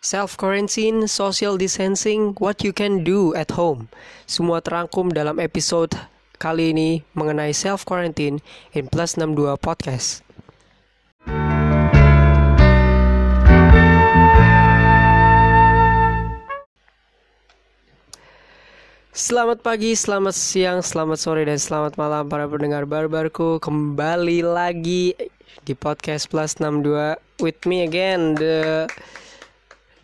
self quarantine, social distancing, what you can do at home. Semua terangkum dalam episode kali ini mengenai self quarantine in Plus 62 Podcast. Selamat pagi, selamat siang, selamat sore, dan selamat malam para pendengar barbarku Kembali lagi di podcast Plus 62 With me again, the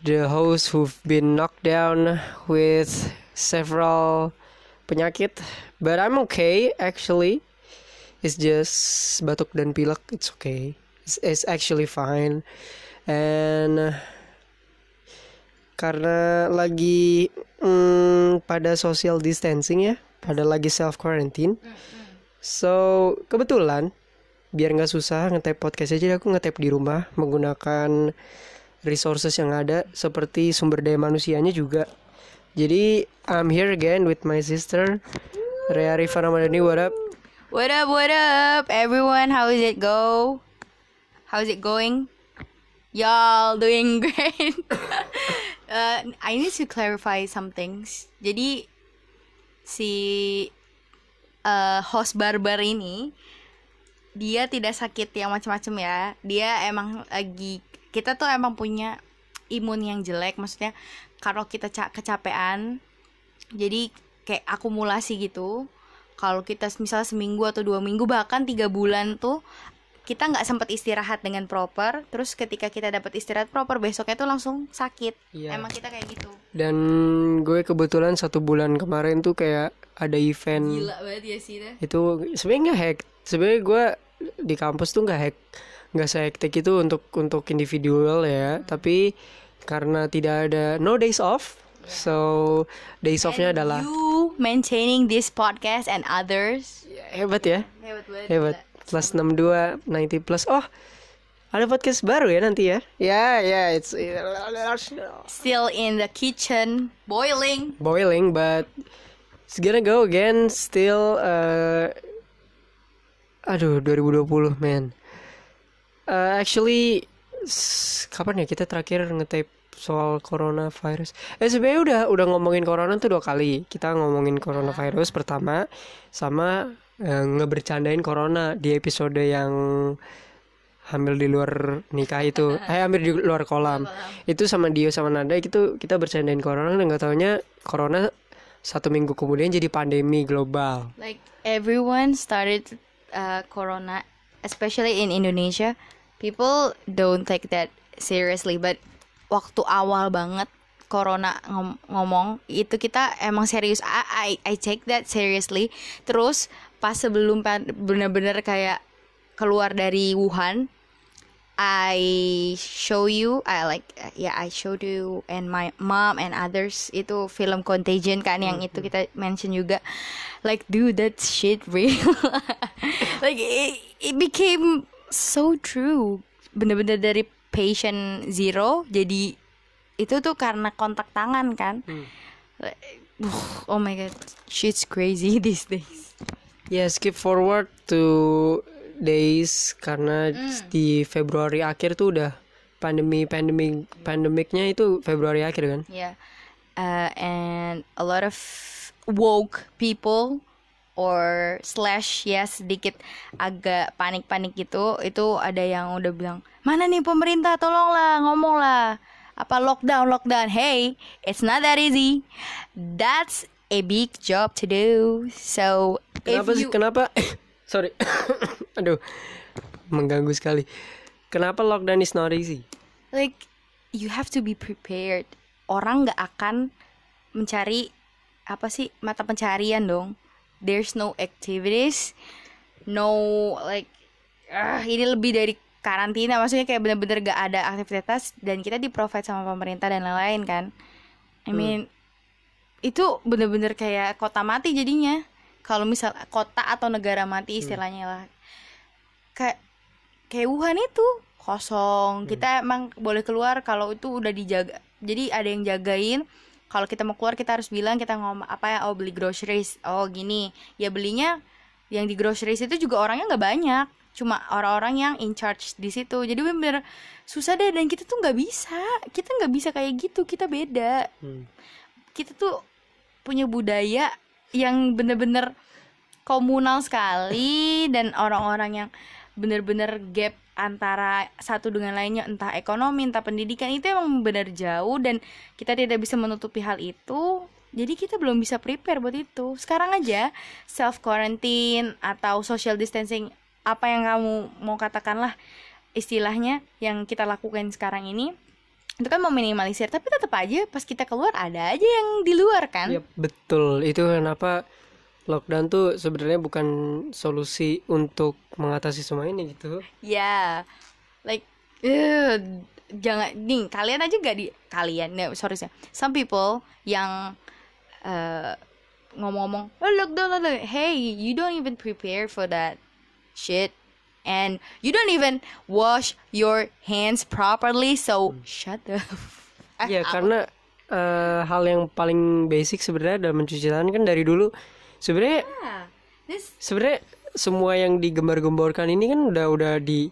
the host who've been knocked down with several penyakit But I'm okay, actually. It's just batuk dan pilek, it's okay. It's, it's actually fine. And karena lagi mm, pada social distancing ya, pada lagi self quarantine. So kebetulan biar nggak susah ngetap podcast aja aku ngetap di rumah menggunakan resources yang ada seperti sumber daya manusianya juga. Jadi I'm here again with my sister Rea Rifa Ramadhani. What up? What up, what up, everyone? How is it go? How's it going? Y'all doing great. uh, I need to clarify some things. Jadi si uh, host barbar ini dia tidak sakit yang macam-macam ya. Dia emang lagi kita tuh emang punya imun yang jelek. Maksudnya kalau kita ca- kecapean, jadi kayak akumulasi gitu. Kalau kita misalnya seminggu atau dua minggu bahkan tiga bulan tuh kita nggak sempat istirahat dengan proper terus ketika kita dapat istirahat proper besoknya tuh langsung sakit Iya. emang kita kayak gitu Dan gue kebetulan satu bulan kemarin tuh kayak ada event gila banget ya sih itu sebenarnya nggak hack sebenarnya gue di kampus tuh nggak hack nggak sehektik itu untuk untuk individual ya. Tapi karena tidak ada no days off. So days offnya And adalah you maintaining this podcast and others. Hebat ya. Hebat banget hebat. plus 62 90 plus. Oh ada podcast baru ya nanti ya? Ya ya it's still in the kitchen boiling. Boiling but it's gonna go again still uh, aduh 2020 man Uh, actually kapan ya kita terakhir nge-tape soal coronavirus? Eh sebenarnya udah udah ngomongin corona tuh dua kali. Kita ngomongin coronavirus pertama sama eh, ngebercandain corona di episode yang hamil di luar nikah itu. Eh hamil di luar kolam. Itu sama Dio sama Nada itu kita bercandain corona dan nggak taunya corona satu minggu kemudian jadi pandemi global. Like everyone started uh, corona especially in Indonesia people don't take that seriously but waktu awal banget corona ngom- ngomong itu kita emang serius. I, I I take that seriously. Terus pas sebelum bener-bener kayak keluar dari Wuhan I show you, I like, yeah, I showed you and my mom and others. Itu film Contagion kan yang itu kita mention juga, like, dude, that shit real, like it, it became so true, bener-bener dari patient zero jadi itu tuh karena kontak tangan kan, Like, oh my god, shit's crazy these days. ya skip forward to days karena di Februari akhir tuh udah pandemi pandemi pandemiknya itu Februari akhir kan Yeah. Uh, and a lot of woke people or slash ya sedikit agak panik-panik gitu itu ada yang udah bilang mana nih pemerintah? Tolonglah ngomonglah. Apa lockdown lockdown. Hey it's not that easy. That's a big job to do. So kenapa if sih? you kenapa? Sorry. Aduh mengganggu sekali. Kenapa lockdown is not easy? Like you have to be prepared. Orang nggak akan mencari apa sih mata pencarian dong there's no activities no like ah ini lebih dari karantina. Maksudnya kayak bener-bener gak ada aktivitas dan kita di provide sama pemerintah dan lain-lain kan? I mean itu bener-bener kayak kota mati jadinya. Kalau misal kota atau negara mati istilahnya lah. Kayak kayak Wuhan itu kosong. Kita emang boleh keluar kalau itu udah dijaga. Jadi ada yang jagain kalau kita mau keluar kita harus bilang kita ngomong apa ya oh beli groceries. Oh gini. Ya belinya yang di groceries itu juga orangnya nggak banyak. Cuma orang-orang yang in charge di situ. Jadi bener-bener susah deh. Dan kita tuh nggak bisa. Kita nggak bisa kayak gitu. Kita beda. Hmm. kita tuh punya budaya yang bener-bener komunal sekali. Dan orang-orang yang bener-bener gap antara satu dengan lainnya entah ekonomi entah pendidikan itu emang bener jauh dan kita tidak bisa menutupi hal itu. Jadi kita belum bisa prepare buat itu. Sekarang aja self quarantine atau social distancing apa yang kamu mau katakanlah istilahnya yang kita lakukan sekarang ini itu kan meminimalisir. Tapi tetap aja pas kita keluar ada aja yang di luar kan? Yap, betul. Itu kenapa lockdown tuh sebenarnya bukan solusi untuk mengatasi semua ini gitu. ya like eh, jangan nih kalian aja gak di kalian no, sorry sih. Some people yang eh, ngomong-ngomong oh lockdown lockdown. Hey you don't even prepare for that shit. And you don't even wash your hands properly so shut up Eh, Ya apa? karena eh, hal yang paling basic sebenarnya dalam mencuci tangan. Kan dari dulu sebenarnya Ah, this sebenarnya semua yang digembar-gemborkan ini kan udah udah di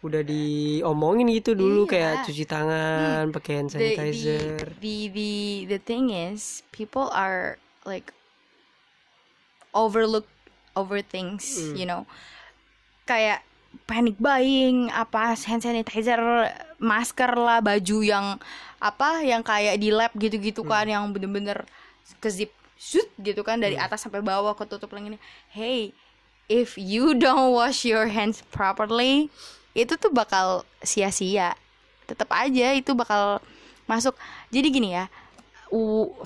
udah diomongin gitu dulu Iya. kayak cuci tangan, pakai hand the, the sanitizer. the the the thing is people are like overlook over things you know. Kayak panic buying apa hand sanitizer masker lah baju yang apa yang kayak di lab gitu-gitu kan yang bener-bener kezip shoot gitu kan dari atas sampai bawah ketutup nih hey if you don't wash your hands properly itu tuh bakal sia-sia. Tetap aja itu bakal masuk. Jadi gini ya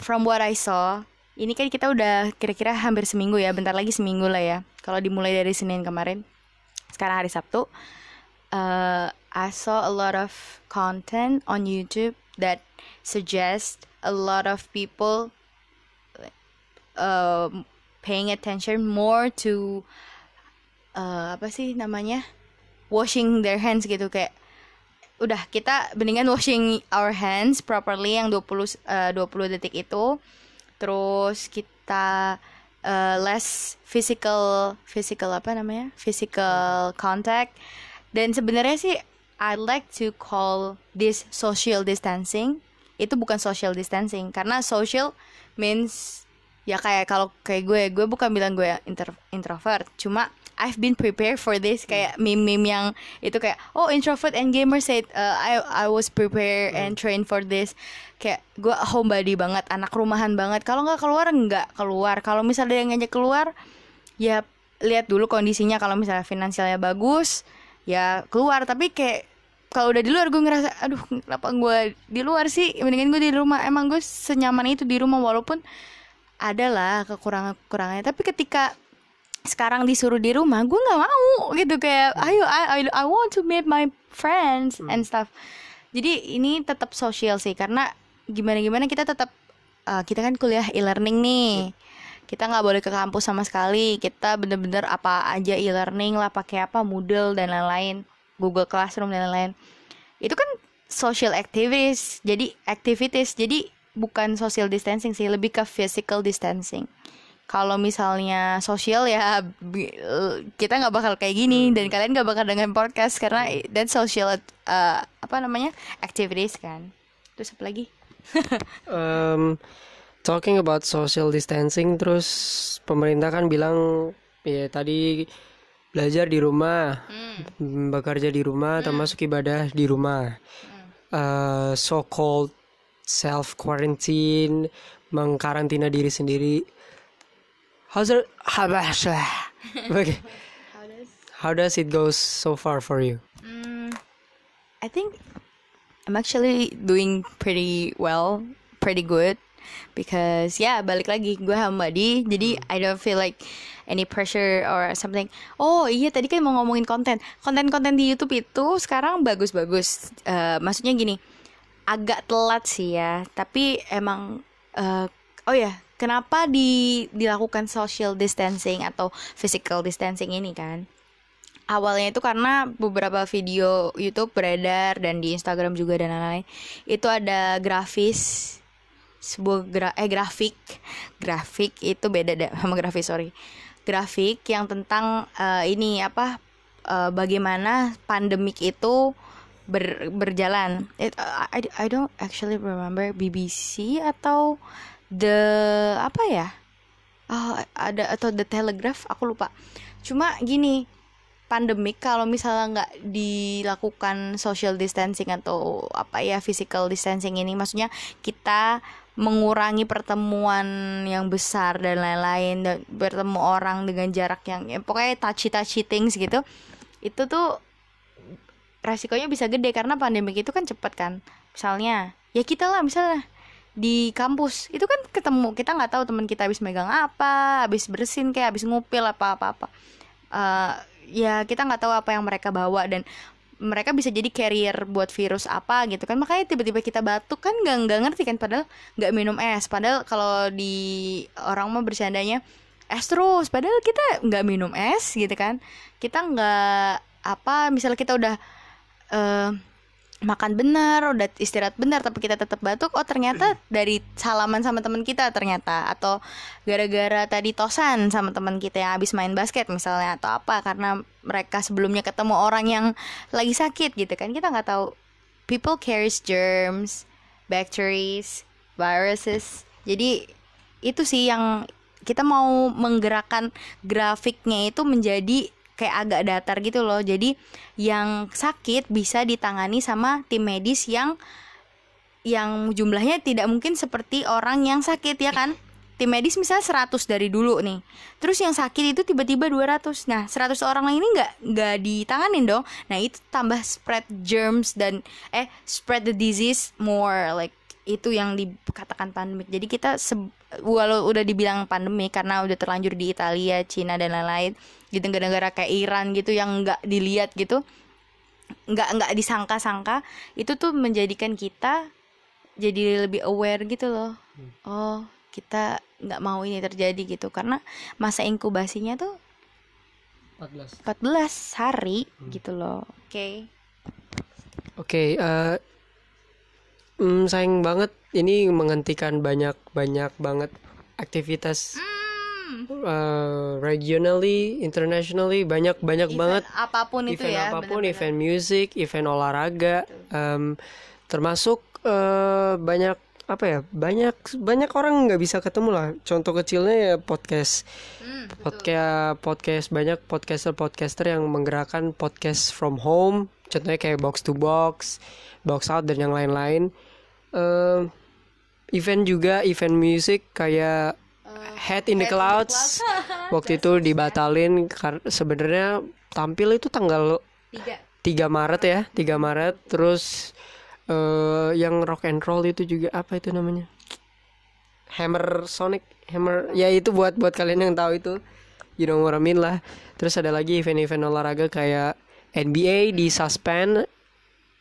from what I saw ini kan kita udah kira-kira hampir seminggu ya bentar lagi seminggu lah ya. Kalau dimulai dari Senin kemarin. Sekarang hari Sabtu. Uh, I saw a lot of content on YouTube that suggest a lot of people uh, paying attention more to uh, apa sih namanya? Washing their hands gitu kayak udah kita mendingan washing our hands properly yang 20 eh, 20 detik itu. Terus kita eh, less physical physical apa namanya? Physical contact. Dan sebenarnya sih I like to call this social distancing. Itu bukan social distancing karena social means ya kayak kalau kayak gue gue bukan bilang gue inter- introvert. Cuma I've been prepared for this. Kayak meme-meme yang itu kayak oh introvert and gamer said uh, I I was prepared and trained for this. Kayak gue homebody banget anak rumahan banget. Kalau nggak keluar nggak keluar. Kalau misalnya yang ngajak keluar ya lihat dulu kondisinya. Kalau misalnya finansialnya bagus ya keluar. Tapi kayak kalau udah di luar gue ngerasa aduh kenapa gue di luar sih? Mendingan gue di rumah. Emang gue senyaman itu di rumah walaupun ada lah kekurangan kekurangannya. Tapi ketika sekarang disuruh di rumah gue nggak mau gitu. Kayak ayo I, I I want to meet my friends and stuff. Jadi ini tetap sosial sih karena gimana gimana kita tetap uh, kita kan kuliah e-learning nih. Kita nggak boleh ke kampus sama sekali. Kita bener-bener apa aja e-learning lah pakai apa Moodle dan lain-lain Google Classroom dan lain-lain. Itu kan social activities jadi activities. Jadi bukan social distancing sih lebih ke physical distancing. Kalau misalnya sosial ya kita nggak bakal kayak gini dan kalian nggak bakal dengan podcast karena dan social uh, apa namanya activities kan. Terus apa lagi? Um, talking about social distancing, terus pemerintah kan bilang ya tadi belajar di rumah, mm, bekerja di rumah, termasuk ibadah di rumah. Uh, so called self quarantine, mengkarantina diri sendiri. How's it? Okay. How does it go so far for you? Mm, I think I'm actually doing pretty well, pretty good because ya balik lagi gue homebody jadi I don't feel like any pressure or something. Oh iya tadi kan mau ngomongin konten, konten-konten di YouTube itu sekarang bagus-bagus. Eh, maksudnya gini, agak telat sih ya, tapi emang eh, oh ya kenapa di dilakukan social distancing atau physical distancing ini kan? awalnya itu karena beberapa video YouTube beredar dan di Instagram juga dan lain-lain. Itu ada grafis sebuah gra eh grafik. Grafik itu beda deh sama grafis sorry. Grafik yang tentang eh, ini apa uh, bagaimana pandemik itu ber, berjalan. It, uh, I I don't actually remember BBC atau the apa ya? Oh, ada atau the Telegraph aku lupa. Cuma gini, pandemik kalau misalnya nggak dilakukan social distancing atau apa ya physical distancing ini maksudnya kita mengurangi pertemuan yang besar dan lain-lain dan bertemu orang dengan jarak yang ya, pokoknya touchy touchy things gitu itu tuh resikonya bisa gede karena pandemik itu kan cepet kan. Misalnya ya kita lah misalnya di kampus itu kan ketemu kita nggak tahu teman kita habis megang apa habis bersin kayak habis ngupil apa apa apa. Uh, ya kita nggak tahu apa yang mereka bawa dan mereka bisa jadi carrier buat virus apa gitu kan. Makanya tiba-tiba kita batuk kan nggak nggak ngerti kan padahal nggak minum es. Padahal kalau di orang mah bercandanya es terus. Padahal kita nggak minum es gitu kan. Kita nggak apa misalnya kita udah uh, makan benar, udah istirahat benar tapi kita tetap batuk, oh ternyata dari salaman sama teman kita ternyata. Atau gara-gara tadi tosan sama teman kita yang habis main basket misalnya atau apa karena mereka sebelumnya ketemu orang yang lagi sakit gitu kan. Kita nggak tahu. People carries germs, bacteries, viruses. Jadi itu sih yang kita mau menggerakkan grafiknya itu menjadi kayak agak datar gitu loh. Jadi yang sakit bisa ditangani sama tim medis yang yang jumlahnya tidak mungkin seperti orang yang sakit ya kan? Tim medis misalnya 100 dari dulu nih. Terus yang sakit itu tiba-tiba 200 nah 100 orang ini nggak nggak ditanganin dong. Nah itu tambah spread germs dan eh spread the disease more like itu yang dikatakan pandemik jadi kita walau udah dibilang pandemi karena udah terlanjur di Italia Cina dan lain-lain di negara-negara kayak Iran gitu yang nggak dilihat gitu nggak nggak disangka-sangka itu tuh menjadikan kita jadi lebih aware gitu loh hmm. oh kita nggak mau ini terjadi gitu karena masa inkubasinya tuh 14 14 hari hmm. gitu loh oke okay. oke okay, uh, Hmm, sayang banget. Ini menghentikan banyak banyak banget aktivitas mm. uh, regionally, internationally banyak banyak event banget. apa pun event itu ya apa pun bener -bener. event music, event olahraga, um, termasuk uh, banyak apa ya banyak banyak orang nggak bisa ketemu lah. Contoh kecilnya ya podcast. Mm, podcast podcast banyak podcaster podcaster yang menggerakkan podcast from home contohnya kayak box to box box out dan yang lain-lain. Uh, event juga event musik kayak uh, Head in the Clouds, in the clouds. waktu itu dibatalin sebenarnya tampil itu tanggal 3, 3 Maret ya 3 Maret. Terus uh, yang rock and roll itu juga apa itu namanya? Hammer Sonic Hammer ya itu buat buat kalian yang tahu itu. You know what I mean lah. Terus ada lagi event-event olahraga kayak NBA di suspend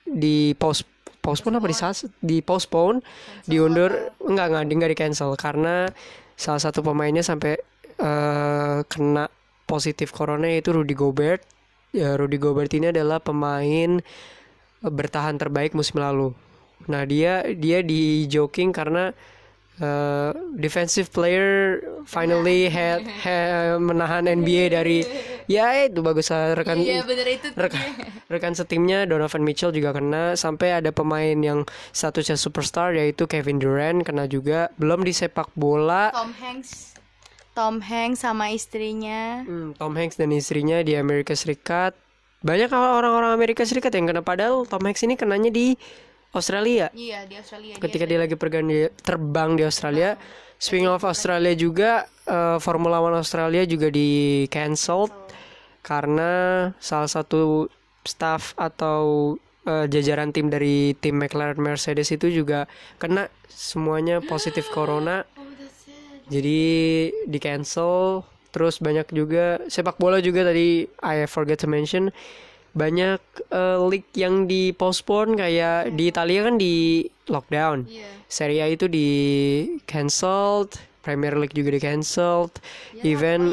di post postpone apa di di postpone diundur enggak enggak enggak di cancel. Karena salah satu pemainnya sampai uh, kena positif corona yaitu Rudy Gobert. Ya Rudy Gobert ini adalah pemain bertahan terbaik musim lalu. Nah dia dia di joking karena uh, defensive player finally had, had menahan NBA dari ya itu bagus rekan iya, bener itu rekan, rekan setimnya Donovan Mitchell juga kena sampai ada pemain yang statusnya superstar yaitu Kevin Durant kena juga belum di sepak bola. Tom Hanks. Tom Hanks sama istrinya. Hmm, Tom Hanks dan istrinya di Amerika Serikat. Banyak orang-orang Amerika Serikat yang kena padahal Tom Hanks ini kenanya di Australia. Iya di Australia. Ketika dia, dia lagi pergi terbang di Australia, nah, Swing of Australia juga uh, Formula One Australia juga di cancel karena salah satu staff atau uh, jajaran tim dari tim McLaren Mercedes itu juga kena semuanya positif corona. Oh, Jadi di cancel terus banyak juga sepak bola juga tadi I forget to mention banyak uh, league yang di postpone kayak di Italia kan di lockdown. Yeah. Serie A itu di cancelled, Premier League juga di cancelled. Yeah, Event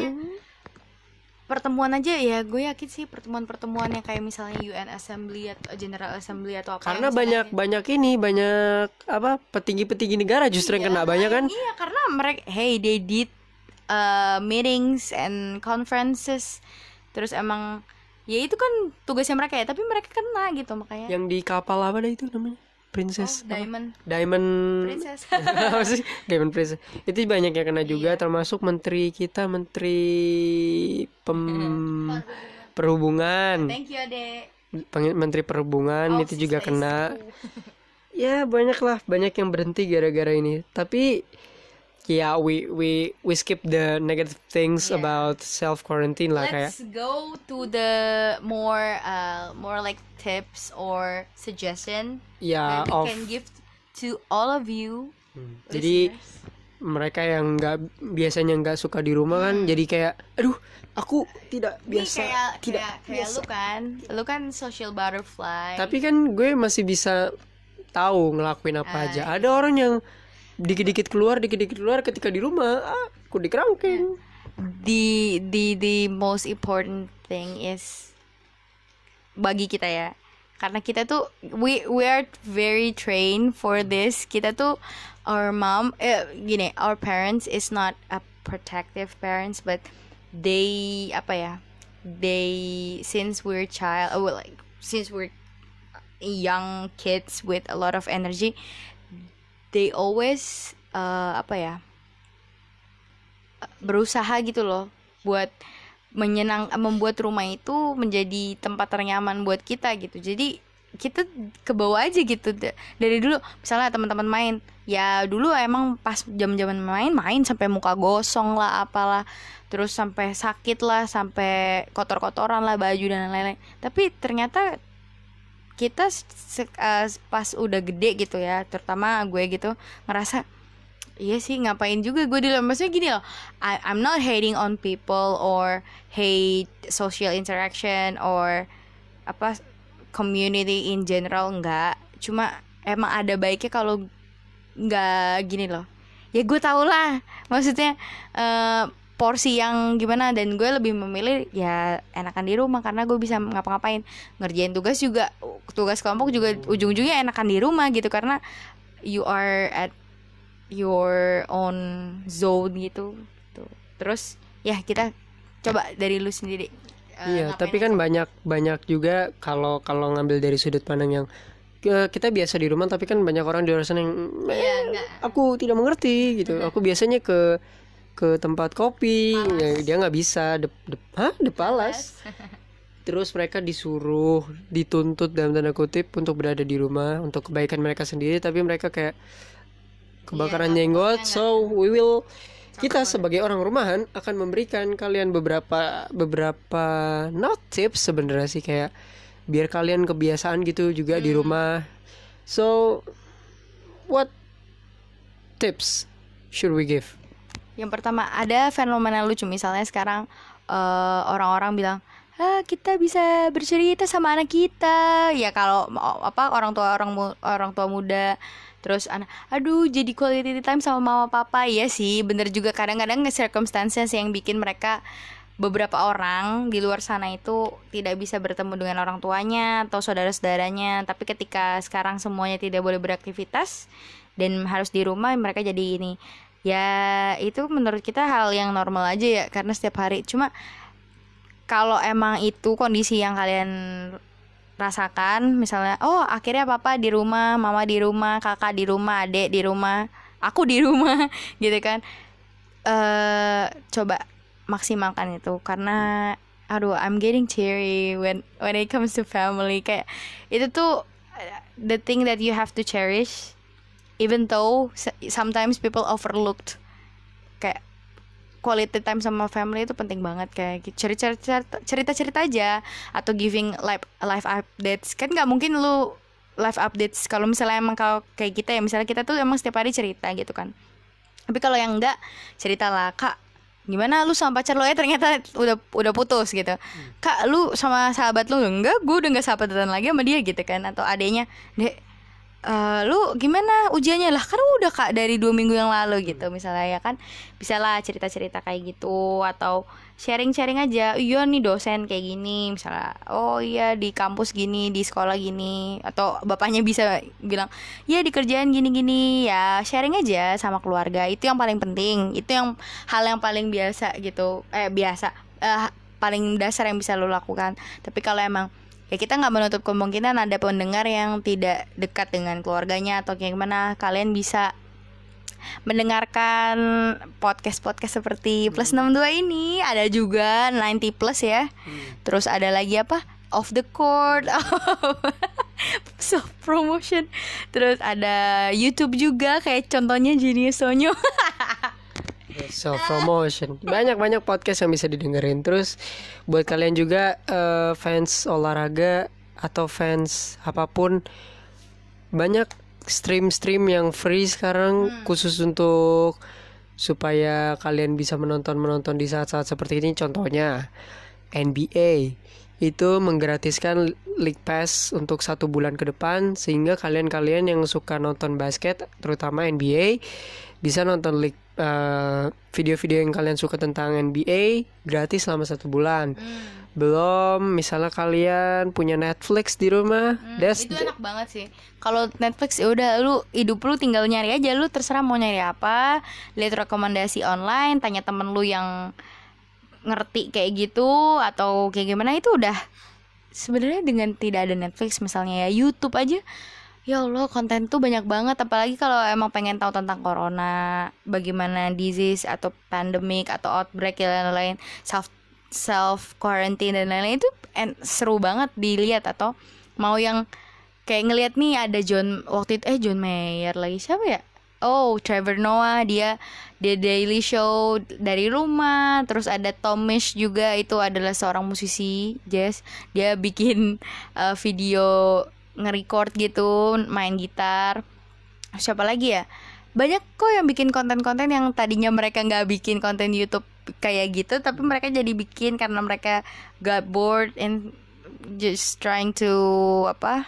pertemuan aja ya gue yakin sih pertemuan-pertemuan yang kayak misalnya UN Assembly atau General Assembly atau apa karena banyak banyak ini banyak apa petinggi-petinggi negara justru iya, yang kena banyak kan iya karena mereka hey they did uh, meetings and conferences terus emang ya itu kan tugasnya mereka ya tapi mereka kena gitu makanya. Yang di kapal apa dah itu namanya? Oh, princess apa? diamond. Diamond. Princess. Apa sih? Diamond princess. Itu banyak yang kena juga Iya. termasuk menteri kita menteri pem perhubungan. Thank you ade menteri perhubungan Oh, itu juga kena. ya banyak lah banyak yang berhenti gara-gara ini. Tapi ya we we we skip the negative things Yeah. about self quarantine lah kayak let's go to the more uh more like tips or suggestion ya that we of can give to all of you Hmm. jadi mereka yang nggak biasanya nggak suka di rumah kan jadi kayak aduh aku tidak Ini biasa kayak tidak kayak, kayak biasa. lu kan lu kan social butterfly. Tapi kan gue masih bisa tahu ngelakuin apa Ah, aja. Ada orang yang dikit-dikit keluar dikit-dikit keluar ketika di rumah ah, aku di kerangkeng the the the most important thing is bagi kita ya. Karena kita tuh we we are very trained for this. Kita tuh our mom eh, gini our parents is not a protective parents but they apa ya they since we're child oh, like since we're young kids with a lot of energy they always uh, apa ya berusaha gitu loh buat menyenang membuat rumah itu menjadi tempat ternyaman buat kita gitu. Jadi kita ke bawah aja gitu. Da- dari dulu misalnya teman-teman main ya dulu emang pas jam-jaman main main sampai muka gosong lah apalah terus sampai sakit lah sampai kotor-kotoran lah baju dan lain-lain. Tapi ternyata kita eh, pas udah gede gitu ya terutama gue gitu ngerasa Iya sih ngapain juga gue di maksudnya gini loh I, I'm not hating on people or hate social interaction or apa community in general enggak. Cuma emang ada baiknya kalau nggak gini loh. Ya gue tau lah maksudnya eh, porsi yang gimana dan gue lebih memilih ya enakan di rumah karena gue bisa ngapa-ngapain ngerjain tugas juga tugas kelompok juga ujung-ujungnya enakan di rumah gitu karena you are at your own zone gitu tuh terus ya kita coba dari lu sendiri Eh, iya tapi kan banyak banyak juga kalau kalau ngambil dari sudut pandang yang kita biasa di rumah tapi kan banyak orang di luar sana yang? Iya, "Eh, enggak. aku tidak mengerti gitu aku biasanya ke ke tempat kopi. Ya, dia nggak bisa de, de- hah? Depalas terus mereka disuruh dituntut dalam tanda kutip untuk berada di rumah untuk kebaikan mereka sendiri tapi mereka kayak kebakaran Iya, jenggot. so we will kita sebagai orang rumahan akan memberikan kalian beberapa beberapa not tips sebenarnya sih kayak biar kalian kebiasaan gitu juga di Hmm. rumah. So what tips should we give Yang pertama ada fenomena lucu. Misalnya sekarang eh, orang-orang bilang ah kita bisa bercerita sama anak kita. Ya kalau apa orang tua orang orang tua muda terus anak aduh jadi quality time sama mama papa. Ya sih bener juga. Kadang-kadang circumstances yang bikin mereka beberapa orang di luar sana itu tidak bisa bertemu dengan orang tuanya atau saudara-saudaranya. Tapi ketika sekarang semuanya tidak boleh beraktivitas dan harus di rumah mereka jadi ini ya itu menurut kita hal yang normal aja ya karena setiap hari. Cuma kalau emang itu kondisi yang kalian rasakan misalnya oh akhirnya papa di rumah mama di rumah kakak di rumah adik di rumah aku di rumah gitu kan. Eh coba maksimalkan itu karena aduh I'm getting teary when when it comes to family. Kayak itu tuh uh, the thing that you have to cherish even though sometimes people overlooked kayak quality time sama family itu penting banget kayak gitu. cerita cerita cerita cerita aja atau giving live live updates. Kan nggak mungkin lu live updates kalau misalnya emang kalau kayak kita ya misalnya kita tuh emang setiap hari cerita gitu kan. Tapi kalau yang enggak cerita lah kak gimana lu sama pacar lu ya? Ternyata udah udah putus gitu. Kak lu sama sahabat lu? Enggak gue udah nggak sahabatan lagi sama dia gitu kan. Atau adanya dek eh, lu gimana ujiannya? Lah kan udah kak dari dua minggu yang lalu gitu misalnya ya kan. Bisa lah cerita cerita kayak gitu atau sharing sharing aja. Iya nih dosen kayak gini misalnya oh iya di kampus gini di sekolah gini. Atau bapaknya bisa bilang ya di kerjaan gini gini ya sharing aja sama keluarga itu yang paling penting itu yang hal yang paling biasa gitu. Eh biasa Eh, paling dasar yang bisa lo lakukan. Tapi kalau emang ya kita nggak menutup kemungkinan ada pendengar yang tidak dekat dengan keluarganya atau kayak gimana kalian bisa mendengarkan podcast-podcast seperti Plus 62 ini ada juga 90 Plus ya. Terus ada lagi apa? Off the court. Self promotion. Terus ada YouTube juga kayak contohnya Genius Sonyo. self promotion banyak banyak podcast yang bisa didengerin. Terus buat kalian juga eh, fans olahraga atau fans apa pun banyak stream-stream yang free sekarang khusus untuk supaya kalian bisa menonton menonton di saat-saat seperti ini. Contohnya NBA itu menggratiskan League Pass untuk satu bulan ke depan sehingga kalian-kalian yang suka nonton basket terutama NBA bisa nonton league eh, video-video yang kalian suka tentang NBA gratis selama satu bulan. Belum misalnya kalian punya Netflix di rumah that's itu enak banget sih. Kalau Netflix ya udah lu hidup lu tinggal nyari aja lu terserah mau nyari apa, lihat rekomendasi online, tanya temen lu yang ngerti kayak gitu atau kayak gimana itu udah sebenarnya dengan tidak ada Netflix misalnya ya YouTube aja ya Allah konten tuh banyak banget apalagi kalau emang pengen tahu tentang corona bagaimana disease atau pandemic atau outbreak dan lain-lain self self quarantine dan lain-lain itu en- seru banget dilihat atau mau yang kayak ngelihat nih ada John waktu itu eh John Mayer lagi siapa ya Oh, Trevor Noah dia dia Daily Show dari rumah. Terus ada Tom Misch juga itu adalah seorang musisi jazz. Dia bikin eh, video nge-record gitu, main gitar. Siapa lagi ya? Banyak kok yang bikin konten-konten yang tadinya mereka nggak bikin konten YouTube kayak gitu, tapi mereka jadi bikin karena mereka got bored and just trying to apa?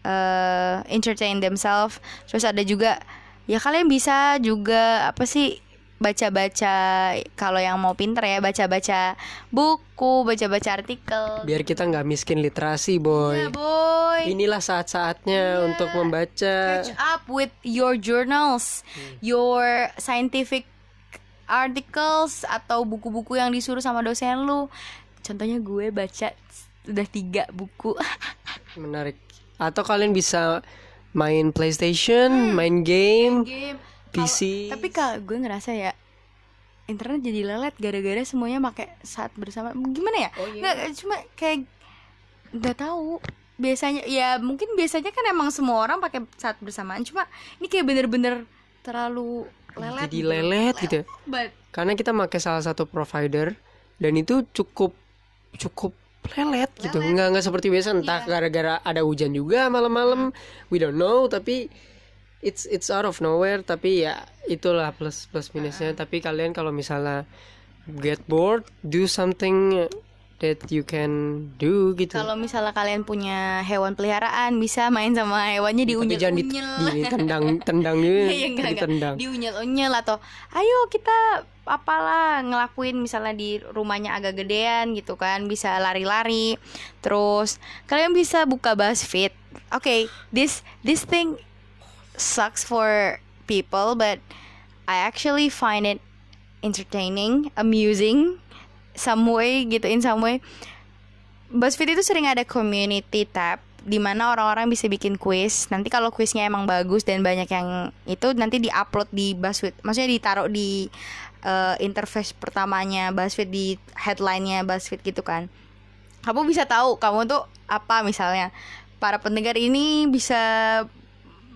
eh entertain themselves. Terus ada juga ya kalian bisa juga apa sih baca-baca kalau yang mau pinter ya baca-baca buku baca-baca artikel. Biar kita nggak miskin literasi boy. Ya boy. Inilah saat-saatnya untuk membaca. Catch up with your journals your scientific articles atau buku-buku yang disuruh sama dosen lu. Contohnya gue baca udah tiga buku. Menarik. Atau kalian bisa main PlayStation main game. Game PC tapi kak gue ngerasa ya internet jadi lelet gara-gara semuanya pakai saat bersama. Gimana ya? Oh, iya. nggak cuma kayak nggak tahu. Biasanya ya mungkin biasanya kan emang semua orang pakai saat bersamaan. Cuma ini kayak bener-bener terlalu lelet jadi lelet gitu. Ya. but karena kita pakai salah satu provider dan itu cukup cukup lelet, gitu. Nggak nggak seperti biasa. Entah gara-gara ada hujan juga malam-malam. We don't know tapi it's it's out of nowhere tapi ya itulah plus plus minusnya. Tapi kalian kalau misalnya get bored do something that you can do gitu. Kalau misalnya kalian punya hewan peliharaan bisa main sama hewannya tapi jangan di, diunyel-unyel ditendang tendang gitu Iya, enggak, ditendang. Diunyel-unyel atau ayo kita apalah ngelakuin misalnya di rumahnya agak gedean gitu kan. Bisa lari-lari. Terus kalian bisa buka BuzzFeed. Oke this this thing sucks for people but I actually find it entertaining amusing some way gitu in some way BuzzFeed itu sering ada community tab di mana orang-orang bisa bikin quiz. Nanti kalau quiznya emang bagus dan banyak yang itu nanti diupload di BuzzFeed. Maksudnya ditaruh di eh, interface pertamanya BuzzFeed di headline-nya BuzzFeed gitu kan. Kamu bisa tahu kamu tuh apa misalnya. Para pendengar ini bisa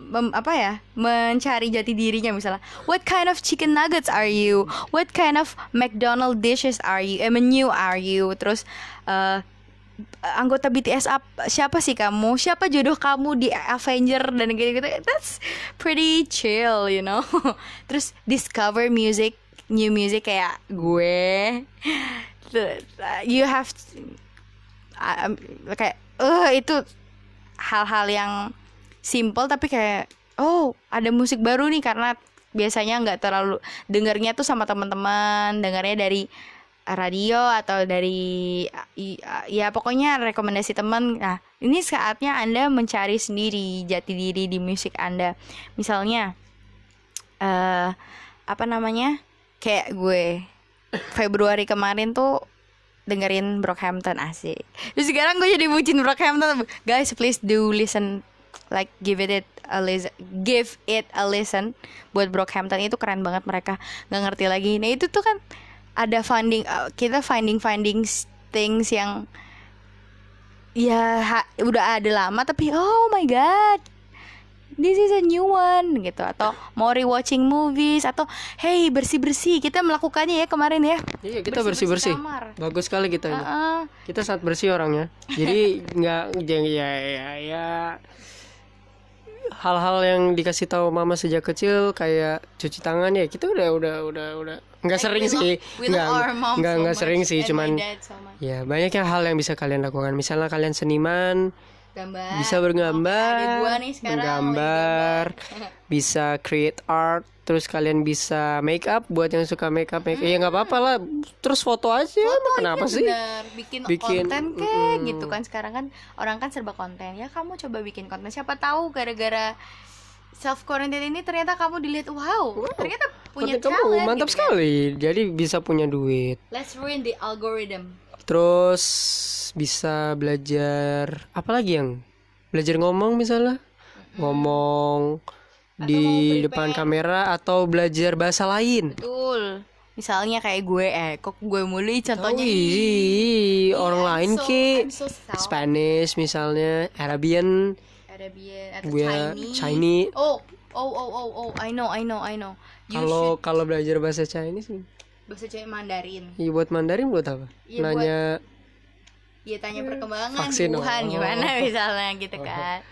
mem- apa ya mencari jati dirinya misalnya. What kind of chicken nuggets are you? What kind of McDonald dishes are you eh, menu are you? Terus eh, anggota BTS up siapa sih kamu? Siapa jodoh kamu di Avenger dan gitu-gitu? That's pretty chill you know? Terus discover music new music kayak gue. You have to- kayak eh itu hal-hal yang simple tapi kayak oh ada musik baru nih karena biasanya nggak terlalu dengarnya tuh sama teman-teman dengarnya dari radio atau dari ya pokoknya rekomendasi teman nah ini saatnya anda mencari sendiri jati diri di musik anda misalnya eh apa namanya kayak gue Februari kemarin tuh dengerin Brockhampton asik. Terus sekarang gue jadi bucin Brockhampton. Guys, please do listen like give it it a listen give it a listen buat Brockhampton itu keren banget mereka nggak ngerti lagi nah itu tuh kan ada funding uh, kita finding finding things yang ya ha- udah ada lama tapi oh my god this is a new one gitu atau mau rewatching movies atau hey bersih bersih kita melakukannya ya kemarin ya Iya kita bersih bersih. Bagus sekali kita ini. Heeh. Kita sangat bersih orangnya. Jadi nggak ya ya ya, ya hal-hal yang dikasih tahu mama sejak kecil kayak cuci tangan ya kita udah udah udah udah. Nggak sering love- sih. nggak nggak so nggak much sering sih cuman so much. ya banyak yang hal yang bisa kalian lakukan. Misalnya kalian seniman gambar. bisa bergambar, gua nih sekarang menggambar, bisa create art, terus kalian bisa make up buat yang suka make up, make ya nggak apa-apa lah, terus foto aja, emang kenapa sih? Bener, bikin, Bikin, konten kek mm-mm. gitu kan. Sekarang kan orang kan serba konten. Ya kamu coba bikin konten. Siapa tahu gara-gara self quarantine ini ternyata kamu dilihat wow, ternyata punya Konten kamu mantap gitu kan. sekali, jadi bisa punya duit, let's ruin the algorithm. Terus bisa belajar apa lagi yang? Belajar ngomong misalnya, ngomong di depan kamera atau belajar bahasa lain. betul. Misalnya kayak gue eh kok gue mulu ih, contohnya Oh, ih. iya, orang I'm lain so- ki. So Spanish misalnya, Arabian, Arabian atau gue Chinese. Chinese. oh oh oh oh oh I know I know I know. Kalau should kalau belajar bahasa Chinese, bahasa Chinese Mandarin. Iya buat Mandarin buat apa? Buat- Nanya Iya tanya perkembangan Vaksin, Wuhan oh. gimana misalnya gitu kan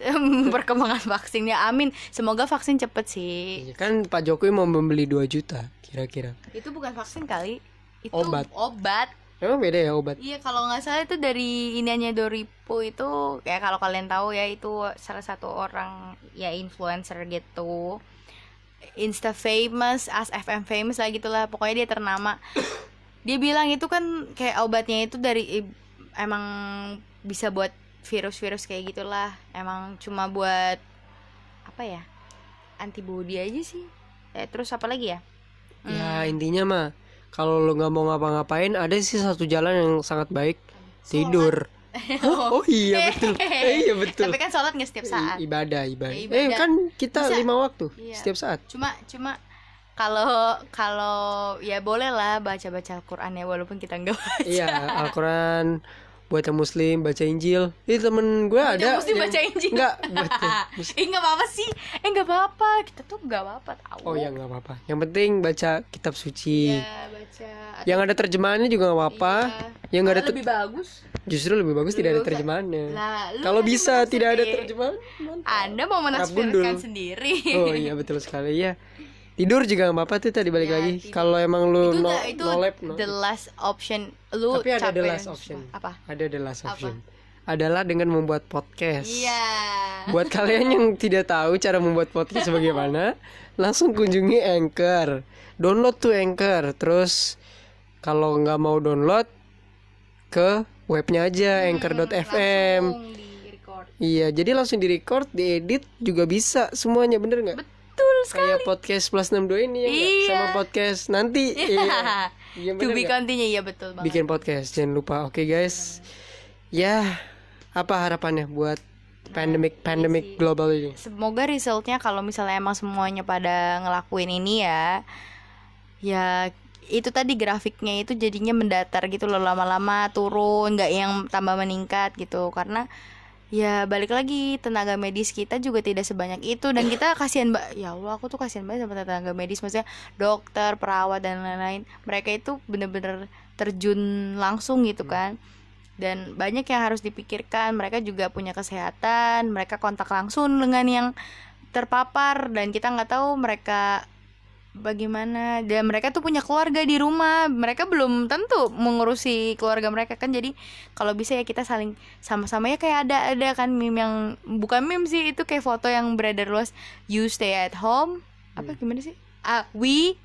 perkembangan vaksinnya. Amin. Semoga vaksin cepet sih. Iya, kan Pak Jokowi mau membeli 2 juta kira-kira. itu bukan vaksin kali. Itu Obat. obat. Emang beda ya obat? iya kalau nggak salah itu dari iniannya Doripo itu kayak kalau kalian tahu ya itu salah satu orang ya influencer gitu. Insta famous, as FM famous lah gitulah. Pokoknya dia ternama. Dia bilang itu kan kayak obatnya itu dari emang bisa buat virus-virus kayak gitulah emang cuma buat apa ya antibody aja sih eh, terus apa lagi ya Ya intinya mah kalau lo nggak mau ngapa-ngapain ada sih satu jalan yang sangat baik tidur. Hah? oh iya betul. Eh, iya betul. tapi kan sholat nggak setiap saat I- ibadah ibadah. Ya, Eh ibadah. kan kita Bisa. lima waktu Iya. setiap saat. cuma cuma kalau kalau ya boleh lah baca baca Al-Quran ya walaupun kita enggak baca Iya, Al-Quran buat yang muslim baca Injil. Ini temen gue ada yang muslim yang- baca Injil. Yang mus- eh nggak apa-apa sih eh nggak apa-apa kita tuh nggak apa-apa tahu Oh ya nggak apa-apa. Yang penting baca kitab suci. ya baca Yang ada terjemahannya juga nggak apa-apa. Yang nggak ada ter- lebih bagus justru lebih bagus tidak ada terjemahannya. Kalau tadi bisa tidak ada terjemahan. mantap. anda mau menafsirkan sendiri Oh iya betul sekali ya. Tidur juga nggak apa-apa tuh tadi balik Ya, lagi. Kalau emang lu itu no, the- itu no lab, no- the last option lu Tapi ada the last option. apa Ada the last Apa? option. Adalah dengan membuat podcast. iya Buat kalian yang tidak tahu cara membuat podcast bagaimana, langsung kunjungi Anchor. Download tuh Anchor. Terus kalau nggak mau download ke webnya aja anchor.fm. Hmm, record Iya, jadi langsung di-record, diedit juga bisa semuanya, bener nggak? betul sekali Kayak podcast plus 62 ini ya? Iya. sama podcast nanti. Iya. Iya, to bener be continue ya betul banget Bikin podcast, jangan lupa. Oke, guys. Ya, apa harapannya buat pandemic pandemic global ini? semoga resultnya kalau misalnya emang semuanya pada ngelakuin ini ya ya itu tadi grafiknya itu jadinya mendatar gitu loh lama-lama turun nggak yang tambah meningkat gitu karena ya balik lagi tenaga medis kita juga tidak sebanyak itu. Dan kita kasihan mbak ya Allah aku tuh kasihan banget sama tenaga medis. Maksudnya dokter perawat dan lain-lain. Mereka itu bener-bener terjun langsung gitu kan. Dan banyak yang harus dipikirkan. Mereka juga punya kesehatan. Mereka kontak langsung dengan yang terpapar. Dan kita nggak tahu mereka bagaimana? Dan mereka tuh punya keluarga di rumah. Mereka belum tentu mengurusi keluarga mereka kan. Jadi kalau bisa ya kita saling sama-sama ya. Kayak ada ada kan meme yang bukan meme sih itu kayak foto yang beredar luas you stay at home. Apa gimana sih? Ah we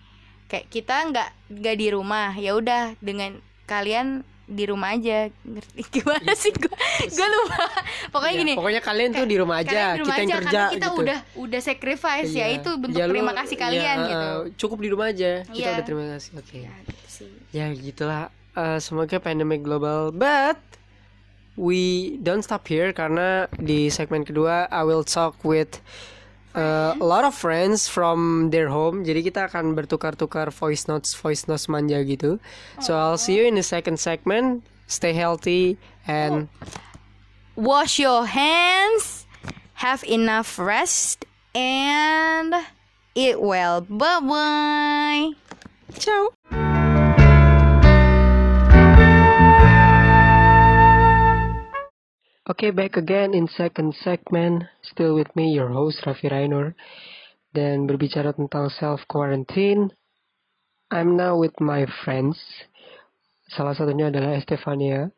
kayak kita nggak nggak di rumah. Ya udah dengan kalian di rumah aja ngerti gimana sih gue gue lupa pokoknya Ya, gini pokoknya kalian tuh di rumah aja, di rumah kita yang aja, kerja karena kita gitu. udah udah sacrifice ya Iya. itu bentuk Ya, lu- terima kasih ya, kalian uh, gitu Cukup di rumah aja. Kita Iya. udah terima kasih. Oke. ya gitu sih Ya gitulah uh, semoga pandemic global but we don't stop here karena di segmen kedua I will talk with uh, a lot of friends from their home. Jadi kita akan bertukar-tukar voice notes, voice notes manja gitu. So I'll see you in the second segment. Stay healthy and Wash your hands, have enough rest, and eat well. Bye bye. ciao. Okay, back again in second segment. Still with me, your host Raffi Rainur. Dan berbicara tentang self quarantine, I'm now with my friends. Salah satunya adalah Estefania,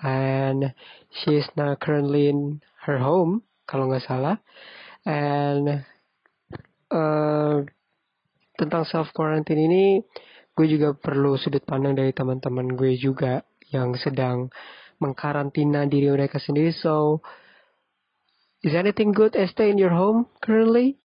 and she is now currently in her home, kalau nggak salah. And uh, tentang self quarantine ini, gue juga perlu sudut pandang dari teman-teman gue juga yang sedang mengkarantina diri mereka sendiri. So, is anything good, Esther, in your home currently?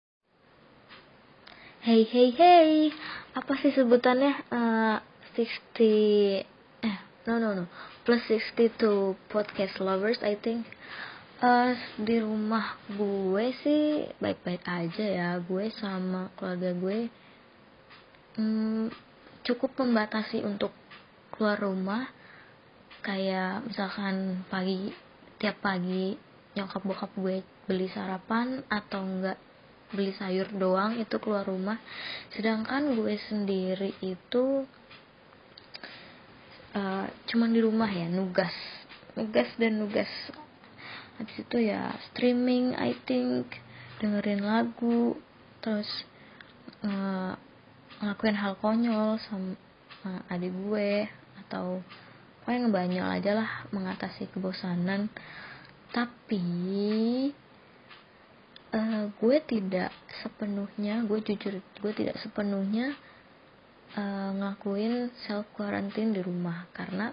Hey hey hey, apa sih sebutannya? Uh, 60 eh no no no plus 62 podcast lovers I think. Uh, di rumah gue sih baik-baik aja ya gue sama keluarga gue hmm, cukup membatasi untuk keluar rumah kayak misalkan pagi tiap pagi nyokap bokap gue beli sarapan atau enggak beli sayur doang itu keluar rumah. Sedangkan gue sendiri itu uh, cuman di rumah ya nugas. Nugas dan nugas. Habis itu ya streaming I think dengerin lagu terus uh, ngelakuin hal konyol sama adik gue atau pokoknya ngebanyol aja lah mengatasi kebosanan. Tapi uh, gue tidak sepenuhnya gue jujur gue tidak sepenuhnya uh, ngelakuin self quarantine di rumah. Karena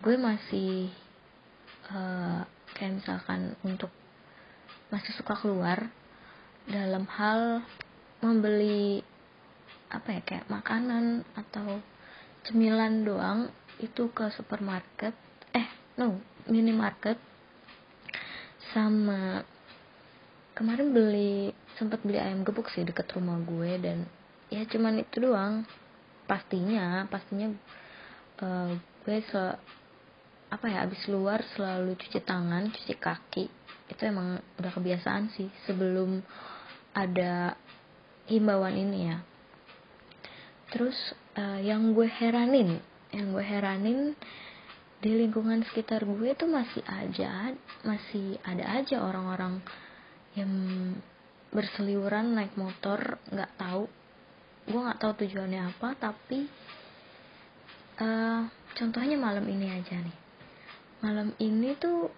gue masih uh, kayak misalkan untuk masih suka keluar dalam hal membeli apa ya kayak makanan atau cemilan doang itu ke supermarket eh no minimarket. Sama kemarin beli sempat beli ayam gebuk sih deket rumah gue dan ya cuman itu doang. Pastinya pastinya uh, gue sel apa ya abis luar selalu cuci tangan cuci kaki. Itu emang udah kebiasaan sih sebelum ada himbauan ini ya. Terus uh, yang gue heranin yang gue heranin di lingkungan sekitar gue tuh masih aja masih ada aja orang-orang yang berseliweran naik motor nggak tahu. Gue nggak tahu tujuannya apa tapi uh, contohnya malam ini aja nih. Malam ini tuh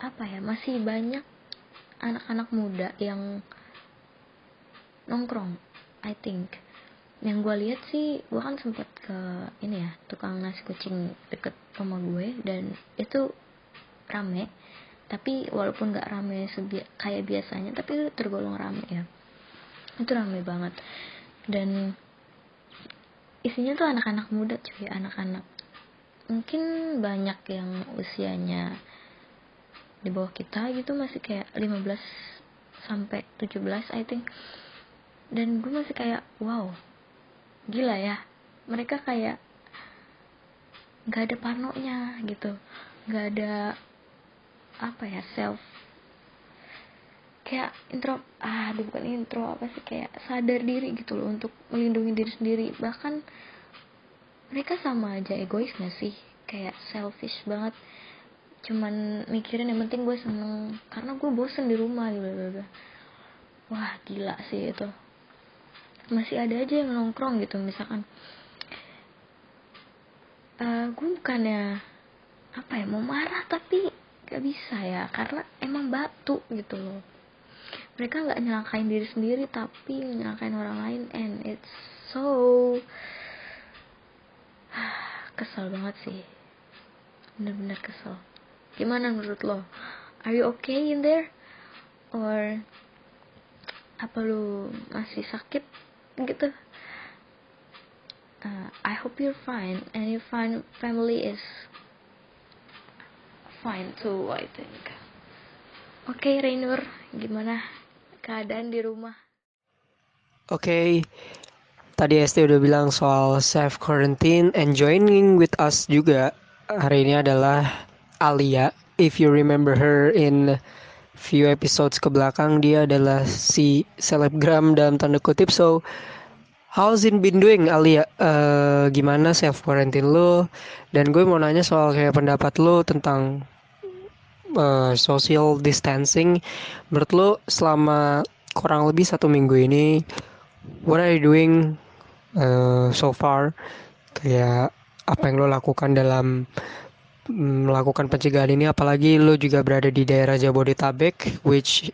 apa ya masih banyak anak-anak muda yang nongkrong I think yang gue lihat sih gue kan sempet ke ini ya tukang nasi kucing deket rumah gue dan itu rame. Tapi walaupun nggak rame sebi kayak biasanya tapi tergolong rame ya. Itu rame banget. Dan isinya tuh anak-anak muda cuy anak-anak. Mungkin banyak yang usianya di bawah kita gitu masih kayak 15 sampai 17 I think. Dan gue masih kayak wow gila ya mereka kayak nggak ada parnonya gitu nggak ada apa ya self kayak intro ah bukan intro apa sih kayak sadar diri gitu loh untuk melindungi diri sendiri. Bahkan mereka sama aja egois gak sih? Kayak selfish banget. Cuman mikirin yang penting gue seneng karena gue bosen di rumah gitu wah gila sih itu masih ada aja yang nongkrong gitu misalkan. Uh, gue bukannya apa ya mau marah tapi gak bisa ya karena emang batu gitu loh. Mereka nggak nyelakain diri sendiri tapi nyelakain orang lain and it's so kesel banget sih. Bener-bener kesel. Gimana menurut lo? Are you okay in there? Or apa lu masih sakit gitu. Uh, I hope you're fine. And your fine family is fine too I think. Oke okay, Rainur gimana keadaan di rumah? Oke okay. tadi ST udah bilang soal self quarantine and joining with us juga. Hari ini adalah Alia if you remember her in few episodes ke belakang dia adalah si selebgram dalam tanda kutip. So how's it been doing Alia uh, gimana self quarantine lo? Dan gue mau nanya soal kayak pendapat lo tentang uh, social distancing. Menurut lo selama kurang lebih satu minggu ini what are you doing uh, so far? Kayak apa yang lo lakukan dalam melakukan pencegahan ini apalagi lo juga berada di daerah Jabodetabek which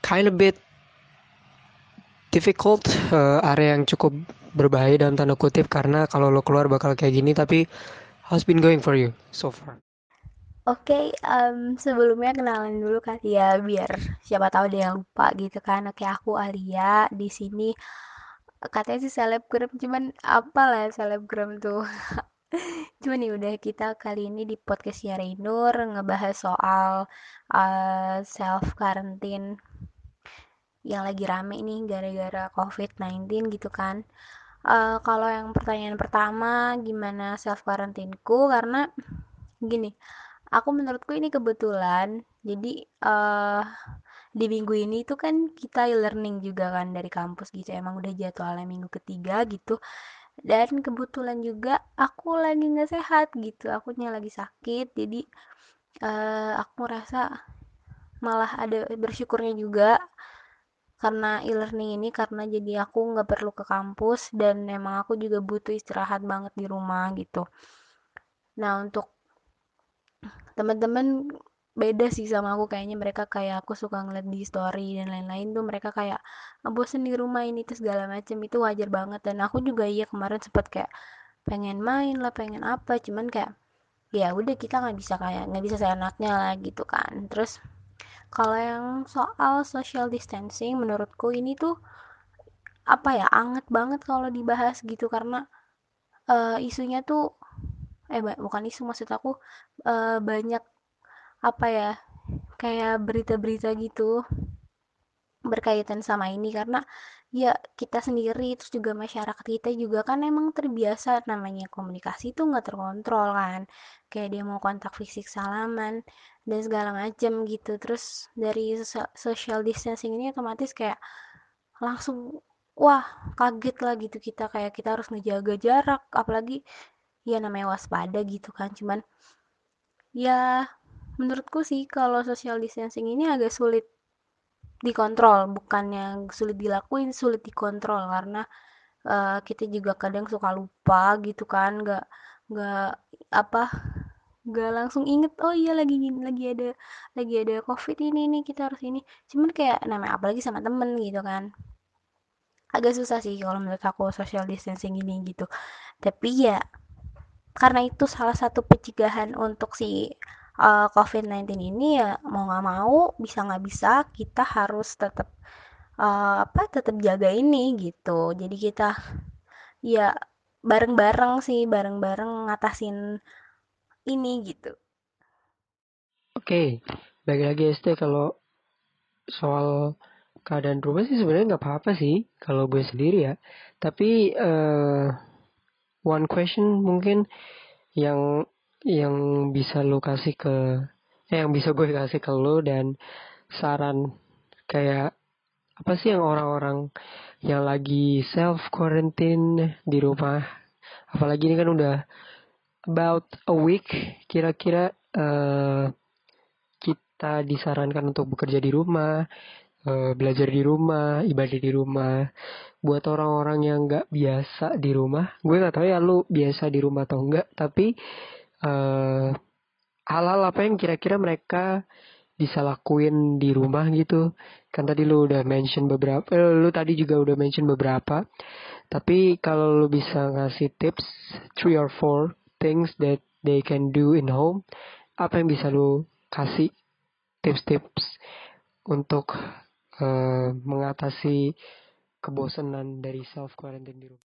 kind of bit difficult uh, area yang cukup berbahaya dalam tanda kutip karena kalau lo keluar bakal kayak gini tapi how's been going for you so far Oke, okay, um, sebelumnya kenalin dulu kali ya biar siapa tahu dia lupa gitu kan. Oke, aku Alia di sini katanya sih selebgram cuman apa lah selebgram tuh Cuman nih udah kita kali ini di podcast Nur ngebahas soal uh, self quarantine yang lagi rame nih gara-gara COVID-19 gitu kan. Uh, kalau yang pertanyaan pertama gimana self quarantineku karena gini, aku menurutku ini kebetulan. Jadi uh, di minggu ini tuh kan kita e-learning juga kan dari kampus gitu emang udah jadwalnya minggu ketiga gitu dan kebetulan juga aku lagi nggak sehat gitu. Akunya lagi sakit jadi uh, aku rasa malah ada bersyukurnya juga karena e-learning ini karena jadi aku nggak perlu ke kampus dan emang aku juga butuh istirahat banget di rumah gitu. Nah untuk teman-teman beda sih sama aku kayaknya. Mereka kayak aku suka ngeliat di story dan lain-lain tuh mereka kayak ah, bosen di rumah ini tuh segala macem. Itu wajar banget. Dan aku juga iya kemarin sempet kayak pengen main lah pengen apa. Cuman kayak ya udah kita nggak bisa kayak nggak bisa seenaknya lah gitu kan. Terus kalau yang soal social distancing menurutku ini tuh apa ya anget banget kalau dibahas gitu. Karena uh, isunya tuh eh bukan isu maksud aku uh, banyak apa ya kayak berita-berita gitu berkaitan sama ini. Karena ya kita sendiri terus juga masyarakat kita juga kan emang terbiasa namanya komunikasi itu nggak terkontrol kan. Kayak dia mau kontak fisik salaman dan segala macam gitu. Terus dari social distancing ini otomatis kayak langsung wah kaget lah gitu. Kita kayak kita harus ngejaga jarak. Apalagi ya namanya waspada gitu kan. Cuman ya menurutku sih kalau social distancing ini agak sulit dikontrol bukan yang sulit dilakuin sulit dikontrol. Karena uh, kita juga kadang suka lupa gitu kan nggak nggak apa nggak langsung inget oh iya lagi lagi ada lagi ada covid ini nih kita harus ini. Cuman kayak namanya apalagi sama temen gitu kan. Agak susah sih kalau menurut aku social distancing ini gitu. Tapi ya karena itu salah satu pencegahan untuk si uh, COVID-19 ini ya mau nggak mau bisa nggak bisa kita harus tetap uh, apa tetap jaga ini gitu. Jadi kita ya bareng-bareng sih bareng-bareng ngatasin ini gitu. Oke okay. bagi lagi ST kalau soal keadaan rumah sih sebenarnya nggak apa-apa sih kalau gue sendiri ya. Tapi uh, one question mungkin yang yang bisa lo kasih ke eh, yang bisa gue kasih ke lo dan saran kayak apa sih yang orang-orang yang lagi self quarantine di rumah? Apalagi ini kan udah about a week kira-kira uh, kita disarankan untuk bekerja di rumah uh, belajar di rumah ibadah di rumah. Buat orang-orang yang nggak biasa di rumah gue gak tahu ya lu biasa di rumah atau enggak tapi hal eh, hal-hal apa yang kira-kira mereka bisa lakuin di rumah gitu? Kan tadi lu udah mention beberapa eh, lu tadi juga udah mention beberapa. Tapi kalau lu bisa ngasih tips three or four things that they can do in home apa yang bisa lu kasih tips-tips untuk uh, mengatasi kebosanan dari self quarantine di rumah?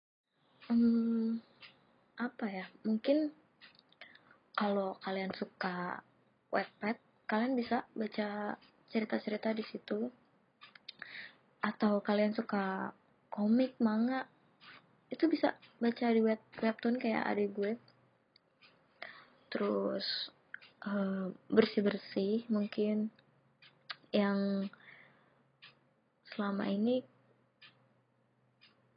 Hmm, apa ya? Mungkin kalau kalian suka webpad kalian bisa baca cerita-cerita di situ. Atau kalian suka komik manga itu bisa baca di web webtoon kayak adik gue. Terus uh, bersih-bersih mungkin. Yang selama ini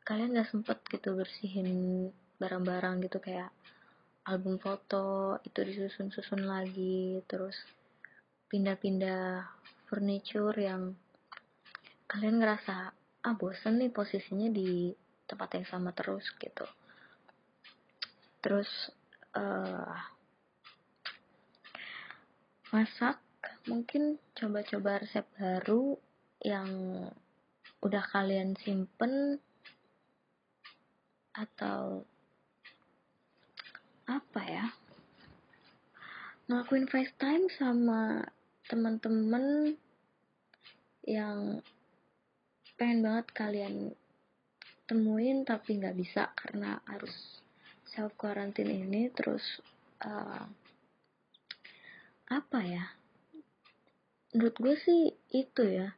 kalian gak sempet gitu bersihin barang-barang gitu kayak album foto itu disusun-susun lagi terus pindah-pindah furniture yang kalian ngerasa ah bosen nih posisinya di tempat yang sama terus gitu. Terus uh, masak mungkin coba-coba resep baru yang udah kalian simpen atau apa ya? Ngelakuin FaceTime sama teman-teman yang pengen banget kalian temuin tapi nggak bisa karena harus self quarantine ini terus uh, apa ya? Menurut gue sih itu ya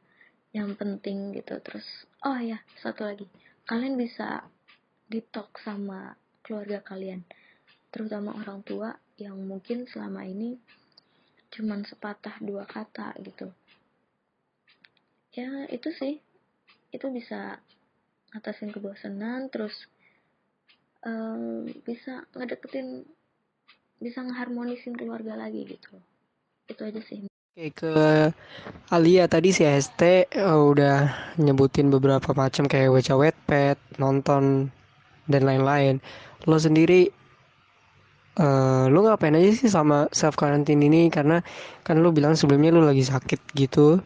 yang penting gitu. Terus oh ya satu lagi. Kalian bisa ditok sama keluarga kalian terutama orang tua yang mungkin selama ini cuman sepatah dua kata gitu. Ya itu sih. Itu bisa ngatasin kebosanan terus um, bisa ngedeketin bisa ngeharmonisin keluarga lagi gitu. Itu aja sih. Oke ke Alia tadi si ST uh, udah nyebutin beberapa macam kayak baca wetpad, nonton dan lain-lain. Lo sendiri uh, lo ngapain aja sih sama self quarantine ini? Karena kan lo bilang sebelumnya lo lagi sakit gitu.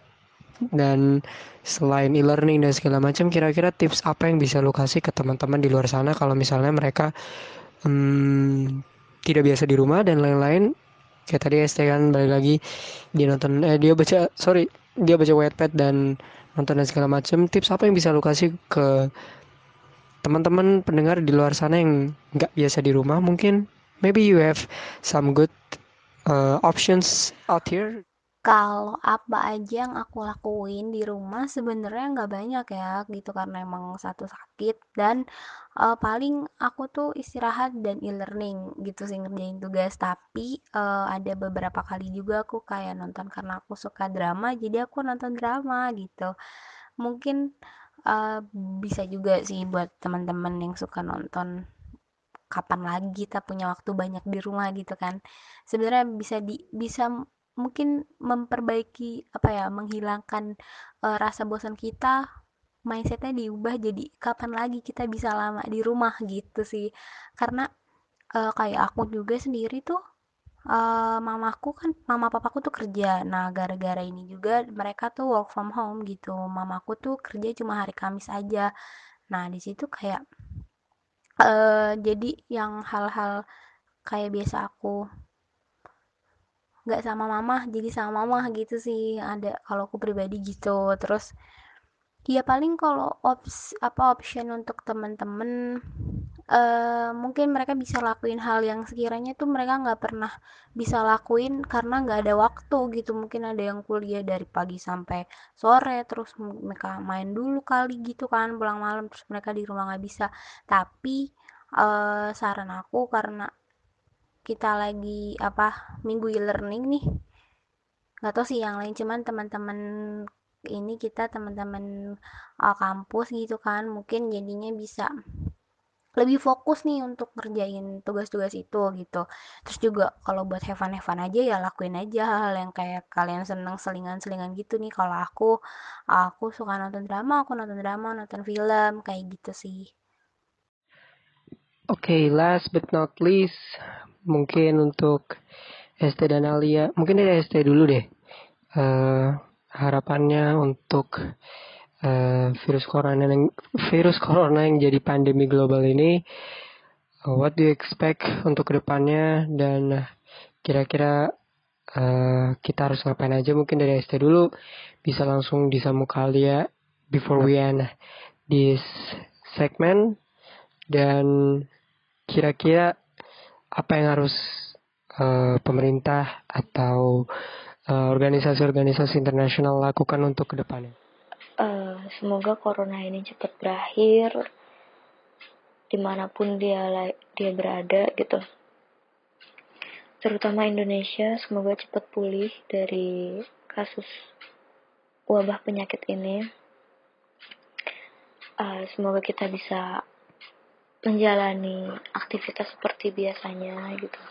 Dan selain e-learning dan segala macam kira-kira tips apa yang bisa lo kasih ke teman-teman di luar sana kalau misalnya mereka um, tidak biasa di rumah dan lain-lain? Kayak tadi ST kan balik lagi dia nonton eh dia baca sorry dia baca wetpad dan nonton dan segala macam. Tips apa yang bisa lo kasih ke teman-teman pendengar di luar sana yang nggak biasa di rumah mungkin maybe you have some good uh, options out here. Kalau apa aja yang aku lakuin di rumah sebenarnya nggak banyak ya gitu. Karena emang satu sakit dan uh, paling aku tuh istirahat dan e-learning gitu sih ngerjain tugas. Tapi uh, ada beberapa kali juga aku kayak nonton karena aku suka drama jadi aku nonton drama gitu. Mungkin uh, bisa juga sih buat teman-teman yang suka nonton kapan lagi kita punya waktu banyak di rumah gitu kan. Sebenarnya bisa di bisa mungkin memperbaiki apa ya menghilangkan uh, rasa bosan kita mindsetnya diubah jadi kapan lagi kita bisa lama di rumah gitu sih. Karena uh, kayak aku juga sendiri tuh uh, mamaku kan mama papaku tuh kerja. Nah gara-gara ini juga mereka tuh work from home gitu. Mamaku tuh kerja cuma hari Kamis aja. Nah di situ kayak jadi yang hal-hal kayak biasa aku nggak sama mama jadi sama mama gitu sih. Ada kalau aku pribadi gitu. Terus ya paling kalau ops apa option untuk temen-temen uh, mungkin mereka bisa lakuin hal yang sekiranya tuh mereka nggak pernah bisa lakuin karena nggak ada waktu gitu. Mungkin ada yang kuliah dari pagi sampai sore terus mereka main dulu kali gitu kan pulang malam terus mereka di rumah nggak bisa. Tapi uh, saran aku karena kita lagi apa minggu e-learning nih nggak tahu sih yang lain cuman teman-teman ini kita teman-teman uh, kampus gitu kan mungkin jadinya bisa lebih fokus nih untuk ngerjain tugas-tugas itu gitu. Terus juga kalau buat have fun aja ya lakuin aja -hal yang kayak kalian seneng selingan-selingan gitu nih. Kalau aku aku suka nonton drama aku nonton drama nonton film kayak gitu sih. Oke, okay, last but not least, mungkin untuk ST dan Alia mungkin dari ST dulu deh. Uh, harapannya untuk uh, virus corona yang virus corona yang jadi pandemi global ini uh, what do you expect untuk ke depannya? Dan kira-kira uh, kita harus ngapain aja? Mungkin dari ST dulu bisa langsung disamu Alia before we end this segment. Dan kira-kira apa yang harus uh, pemerintah atau organisasi-organisasi uh, internasional lakukan untuk ke depannya? Semoga corona ini cepat berakhir di mana pun dia dia berada gitu. Terutama Indonesia semoga cepat pulih dari kasus wabah penyakit ini. Uh, semoga kita bisa menjalani aktivitas seperti biasanya gitu.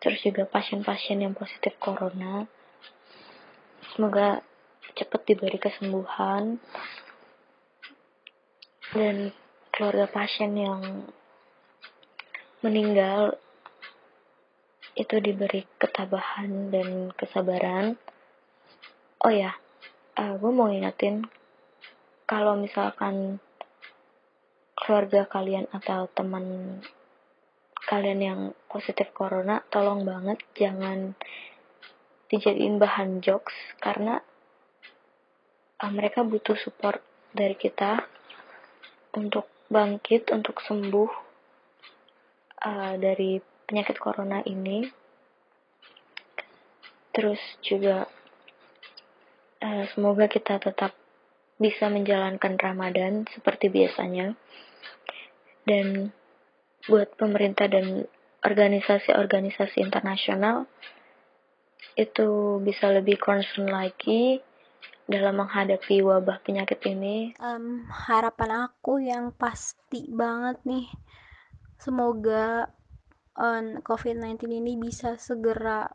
Terus juga pasien-pasien yang positif corona semoga cepat diberi kesembuhan dan keluarga pasien yang meninggal itu diberi ketabahan dan kesabaran. Oh ya, uh, gue mau ingetin kalau misalkan keluarga kalian atau teman kalian yang positif corona, tolong banget jangan dijadiin bahan jokes karena uh, mereka butuh support dari kita untuk bangkit, untuk sembuh uh, dari penyakit corona ini. Terus juga uh, semoga kita tetap bisa menjalankan Ramadan seperti biasanya. Dan buat pemerintah dan organisasi-organisasi internasional itu bisa lebih concern lagi dalam menghadapi wabah penyakit ini? Um, harapan aku yang pasti banget nih, semoga on COVID-19 ini bisa segera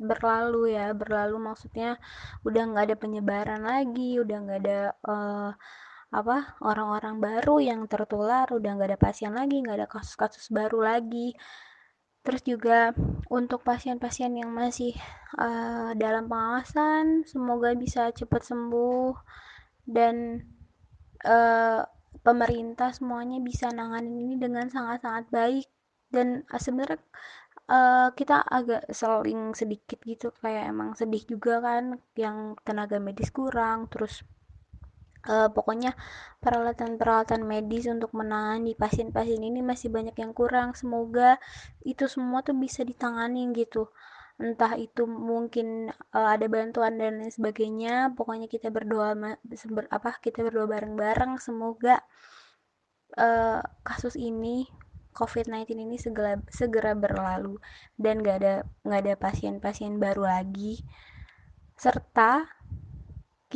berlalu ya berlalu maksudnya udah nggak ada penyebaran lagi udah nggak ada uh, apa orang-orang baru yang tertular udah nggak ada pasien lagi nggak ada kasus-kasus baru lagi terus juga untuk pasien-pasien yang masih uh, dalam pengawasan semoga bisa cepat sembuh dan uh, pemerintah semuanya bisa nanganin ini dengan sangat-sangat baik. Dan uh, sebenarnya uh, kita agak seling sedikit gitu kayak emang sedih juga kan yang tenaga medis kurang terus uh, pokoknya peralatan-peralatan medis untuk menangani pasien-pasien ini masih banyak yang kurang. Semoga itu semua tuh bisa ditangani gitu. Entah itu mungkin uh, ada bantuan dan lain sebagainya pokoknya kita berdoa ber, apa kita berdoa bareng-bareng. Semoga uh, kasus ini COVID-19 ini segera segera berlalu dan gak ada gak ada pasien-pasien baru lagi. Serta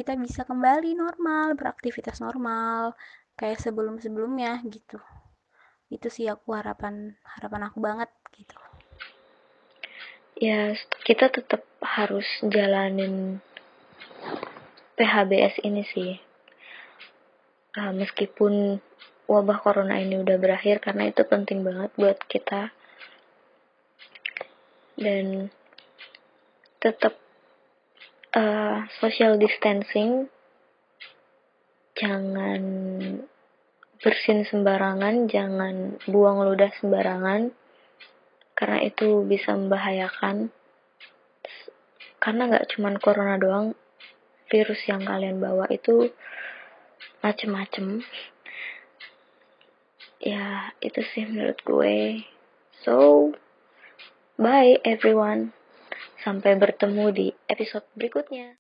kita bisa kembali normal beraktivitas normal kayak sebelum-sebelumnya gitu. Itu sih aku harapan harapan aku banget gitu. Ya kita tetap harus jalanin PHBS ini sih. Uh, meskipun wabah corona ini udah berakhir karena itu penting banget buat kita. Dan tetap uh, social distancing. Jangan bersin sembarangan jangan buang ludah sembarangan. Karena itu bisa membahayakan. Karena nggak cuman corona doang virus yang kalian bawa itu macem-macem. Ya itu sih menurut gue. So bye everyone sampai bertemu di episode berikutnya